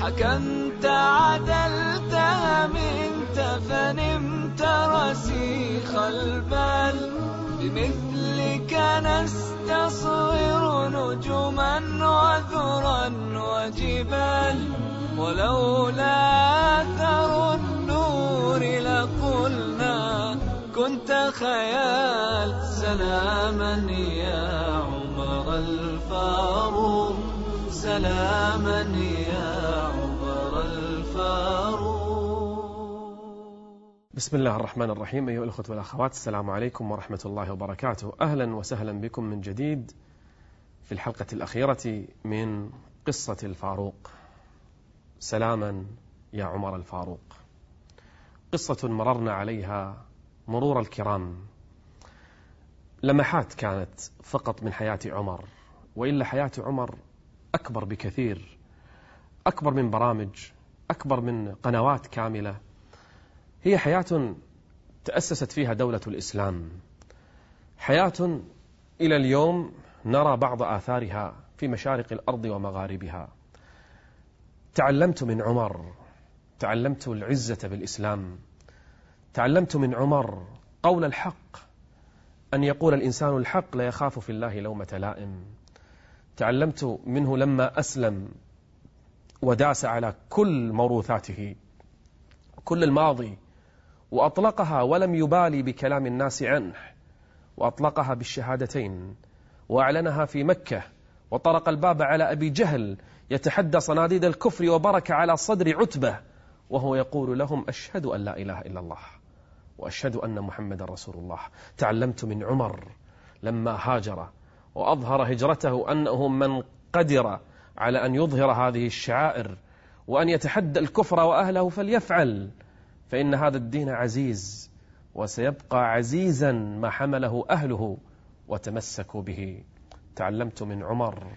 حكمت عدلت منت فنمت رسيخ البال بمثلك نستصغر نجما وذرا وجبال ولولا أثر النور لقلنا كنت خيال سلاما يا الفاروق سلاما يا عمر الفاروق. بسم الله الرحمن الرحيم أيها الأخوة والأخوات السلام عليكم ورحمة الله وبركاته. أهلا وسهلا بكم من جديد في الحلقة الأخيرة من قصة الفاروق سلاما يا عمر الفاروق. قصة مررنا عليها مرور الكرام. لمحات كانت فقط من حياة عمر وإلا حياة عمر أكبر بكثير أكبر من برامج أكبر من قنوات كاملة. هي حياة تأسست فيها دولة الإسلام. حياة إلى اليوم نرى بعض آثارها في مشارق الأرض ومغاربها. تعلمت من عمر تعلمت العزة بالإسلام تعلمت من عمر قول الحق أن يقول الإنسان الحق لا يخاف في الله لومة لائم. تعلمت منه لما أسلم وداس على كل موروثاته كل الماضي وأطلقها ولم يبالي بكلام الناس عنه وأطلقها بالشهادتين وأعلنها في مكة وطرق الباب على أبي جهل يتحدى صناديد الكفر وبرك على صدر عتبة وهو يقول لهم أشهد أن لا إله إلا الله. وأشهد أن محمد رسول الله. تعلمت من عمر لما هاجر وأظهر هجرته أنه من قدر على أن يظهر هذه الشعائر وأن يتحدى الكفر وأهله فليفعل فإن هذا الدين عزيز وسيبقى عزيزا ما حمله أهله وتمسكوا به. تعلمت من عمر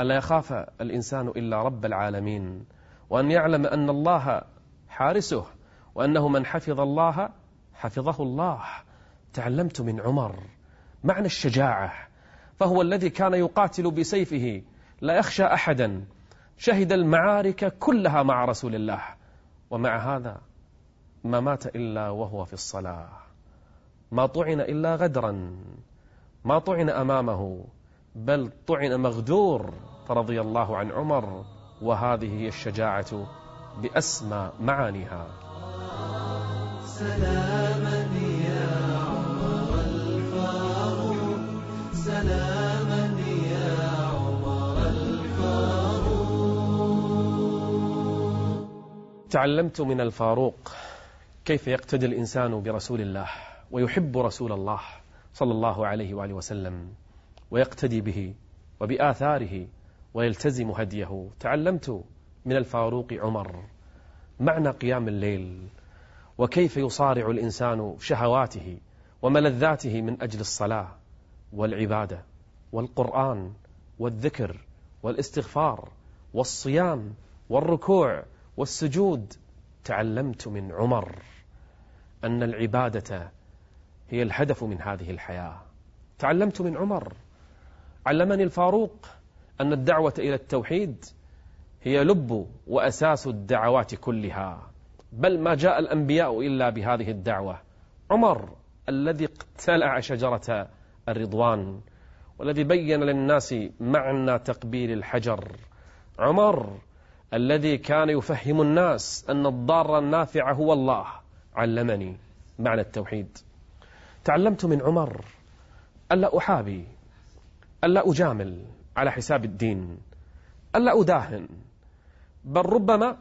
ألا يخاف الإنسان إلا رب العالمين وأن يعلم أن الله حارسه وأنه من حفظ الله حفظه الله. تعلمت من عمر معنى الشجاعة فهو الذي كان يقاتل بسيفه. لا يخشى أحدا. شهد المعارك كلها مع رسول الله. ومع هذا ما مات إلا وهو في الصلاة. ما طعن إلا غدرا. ما طعن أمامه بل طعن مغدور فرضي الله عن عمر. وهذه هي الشجاعة بأسمى معانيها. يا عمر الفاروق. يا عمر الفاروق. تعلمت من الفاروق كيف يقتدي الإنسان برسول الله ويحب رسول الله صلى الله عليه وآله وسلم ويقتدي به وبآثاره ويلتزم هديه. تعلمت من الفاروق عمر معنى قيام الليل وكيف يصارع الإنسان شهواته وملذاته من أجل الصلاة والعبادة والقرآن والذكر والاستغفار والصيام والركوع والسجود. تعلمت من عمر أن العبادة هي الهدف من هذه الحياة. تعلمت من عمر. علمني الفاروق أن الدعوة إلى التوحيد هي لب وأساس الدعوات كلها. بل ما جاء الأنبياء إلا بهذه الدعوة. عمر الذي اقتلع شجرة الرضوان والذي بين للناس معنى تقبيل الحجر. عمر الذي كان يفهم الناس أن الضار النافع هو الله. علمني معنى التوحيد. تعلمت من عمر ألا أحابي ألا أجامل على حساب الدين ألا أداهن. بل ربما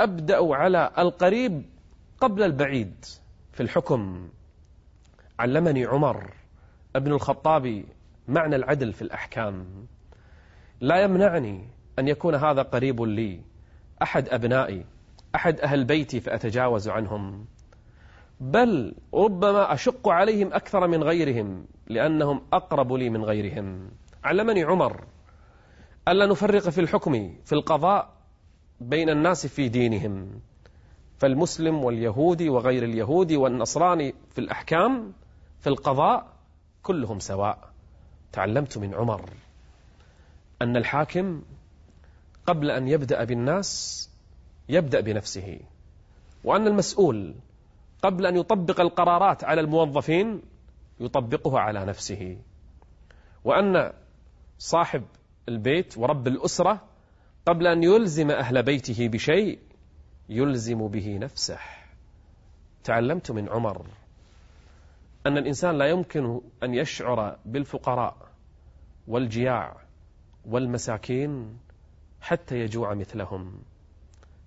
أبدأ على القريب قبل البعيد في الحكم. علمني عمر ابن الخطاب معنى العدل في الأحكام. لا يمنعني أن يكون هذا قريب لي. أحد أبنائي أحد أهل بيتي فأتجاوز عنهم. بل ربما أشق عليهم أكثر من غيرهم لأنهم أقرب لي من غيرهم. علمني عمر ألا نفرق في الحكم في القضاء بين الناس في دينهم. فالمسلم واليهودي وغير اليهودي والنصراني في الأحكام في القضاء كلهم سواء. تعلمت من عمر أن الحاكم قبل أن يبدأ بالناس يبدأ بنفسه وأن المسؤول قبل أن يطبق القرارات على الموظفين يطبقها على نفسه وأن صاحب البيت ورب الأسرة قبل أن يلزم أهل بيته بشيء يلزم به نفسه. تعلمت من عمر أن الإنسان لا يمكن أن يشعر بالفقراء والجياع والمساكين حتى يجوع مثلهم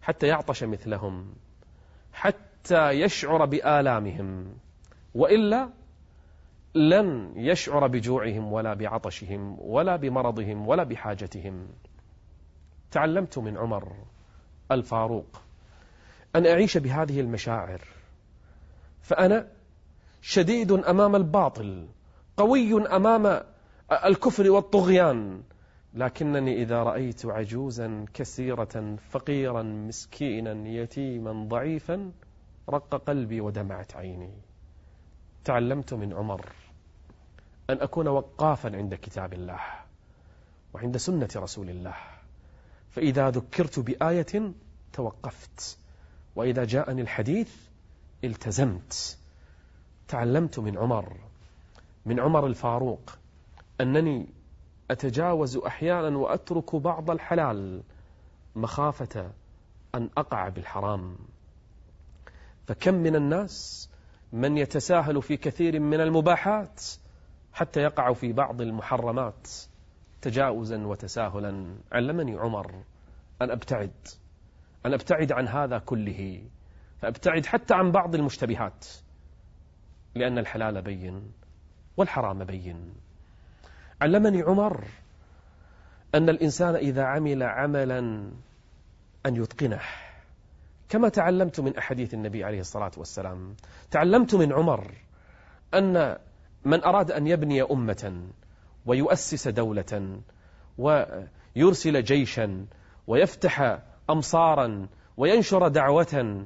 حتى يعطش مثلهم حتى يشعر بآلامهم وإلا لن يشعر بجوعهم ولا بعطشهم ولا بمرضهم ولا بحاجتهم. تعلمت من عمر الفاروق أن أعيش بهذه المشاعر فأنا شديد أمام الباطل قوي أمام الكفر والطغيان لكنني إذا رأيت عجوزا كثيرة فقيرا مسكينا يتيما ضعيفا رق قلبي ودمعت عيني. تعلمت من عمر أن أكون وقافا عند كتاب الله وعند سنة رسول الله. فإذا ذكرت بآية توقفت وإذا جاءني الحديث التزمت. تعلمت من عمر من عمر الفاروق أنني أتجاوز أحيانا وأترك بعض الحلال مخافة أن أقع بالحرام. فكم من الناس من يتساهل في كثير من المباحات حتى يقع في بعض المحرمات. تجاوزا وتساهلا. علمني عمر أن أبتعد أن أبتعد عن هذا كله فأبتعد حتى عن بعض المشتبهات لأن الحلال بين والحرام بين. علمني عمر أن الإنسان إذا عمل عملا أن يتقنه كما تعلمت من أحاديث النبي عليه الصلاة والسلام. تعلمت من عمر أن من أراد أن يبني أمة ويؤسس دولة ويرسل جيشا ويفتح أمصارا وينشر دعوة.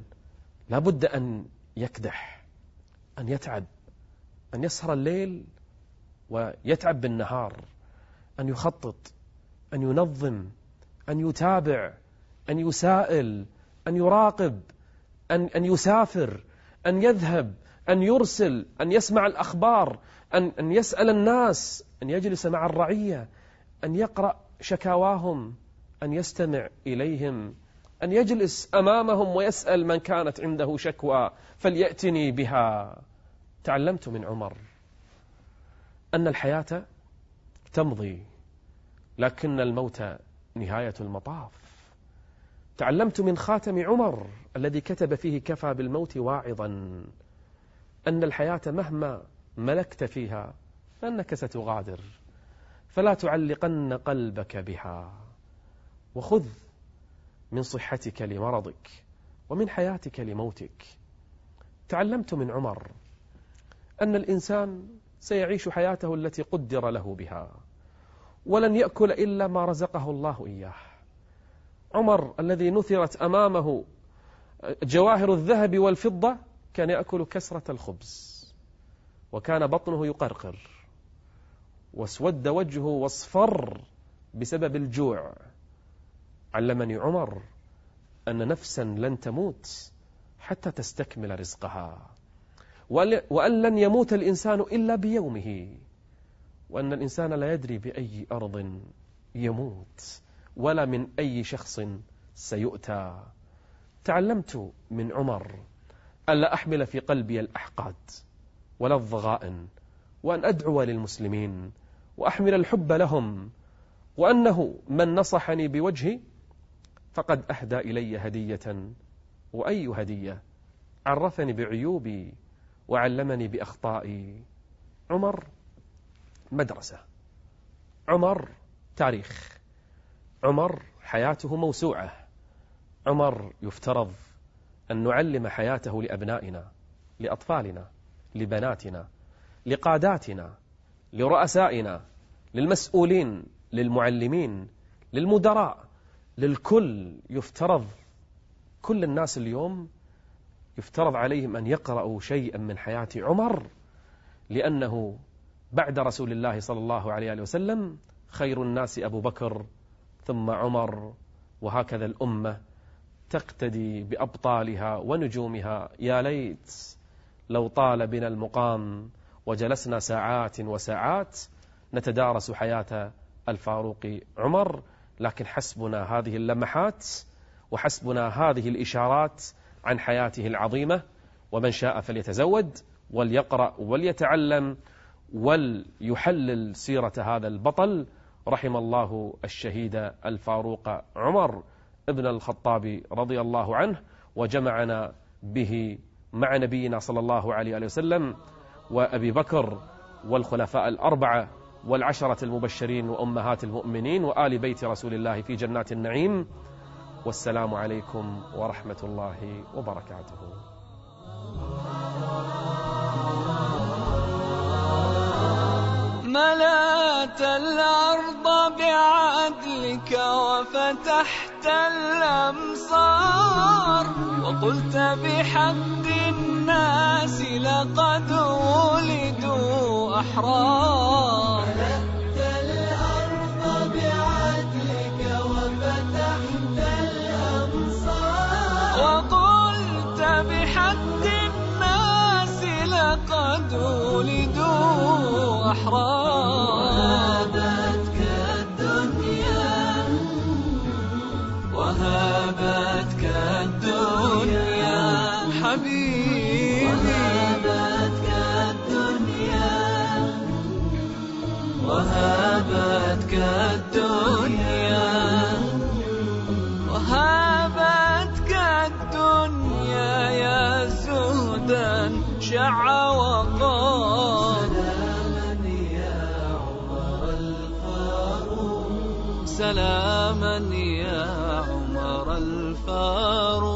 لابد أن يكدح أن يتعب أن يسهر الليل ويتعب بالنهار أن يخطط أن ينظم أن يتابع أن يسائل أن يراقب أن, أن يسافر أن يذهب أن يرسل أن يسمع الأخبار أن, أن يسأل الناس. أن يجلس مع الرعية أن يقرأ شكاواهم أن يستمع إليهم أن يجلس أمامهم ويسأل من كانت عنده شكوى فليأتني بها. تعلمت من عمر أن الحياة تمضي لكن الموت نهاية المطاف. تعلمت من خاتم عمر الذي كتب فيه كفى بالموت واعظا أن الحياة مهما ملكت فيها فأنك ستغادر فلا تعلقن قلبك بها وخذ من صحتك لمرضك ومن حياتك لموتك. تعلمت من عمر أن الإنسان سيعيش حياته التي قدر له بها ولن يأكل إلا ما رزقه الله إياه. عمر الذي نثرت أمامه جواهر الذهب والفضة كان يأكل كسرة الخبز وكان بطنه يقرقر. واسود وجهه واصفر بسبب الجوع. علمني عمر أن نفسا لن تموت حتى تستكمل رزقها. وأن لن يموت الإنسان إلا بيومه. وأن الإنسان لا يدري بأي أرض يموت ولا من أي شخص سيؤتى. تعلمت من عمر ألا أحمل في قلبي الأحقاد ولا الضغائن وأن أدعو للمسلمين وأحمل الحب لهم وأنه من نصحني بوجهي فقد أهدى إلي هدية وأي هدية؟ عرفني بعيوبي وعلمني بأخطائي. عمر مدرسة. عمر تاريخ. عمر حياته موسوعة. عمر يفترض أن نعلم حياته لأبنائنا لأطفالنا لبناتنا لقاداتنا لرؤسائنا. للمسؤولين للمعلمين للمدراء للكل يفترض. كل الناس اليوم يفترض عليهم أن يقرأوا شيئا من حياة عمر لأنه بعد رسول الله صلى الله عليه وسلم خير الناس أبو بكر ثم عمر وهكذا الأمة تقتدي بأبطالها ونجومها. يا ليت لو طال بنا المقام وجلسنا ساعات وساعات نتدارس حياة الفاروق عمر لكن حسبنا هذه اللمحات وحسبنا هذه الإشارات عن حياته العظيمة. ومن شاء فليتزود وليقرأ وليتعلم وليحلل سيرة هذا البطل رحم الله الشهيد الفاروق عمر ابن الخطاب رضي الله عنه وجمعنا به مع نبينا صلى الله عليه وسلم وأبي بكر والخلفاء الأربعة والعشرة المبشرين وأمهات المؤمنين وآل بيت رسول الله في جنات النعيم. والسلام عليكم ورحمة الله وبركاته. ملأت الأرض بعدلك وفتحت الأمصار وقلت بحق الناس لقد ولدوا أحرار. وهابتك الدنيا. حبيبي. وهابتك الدنيا. وهابتك الدنيا. وهابتك الدنيا يا زهدا شع وقال سلاما يا عمر الفاروق سلاما يا عمر الفاروق.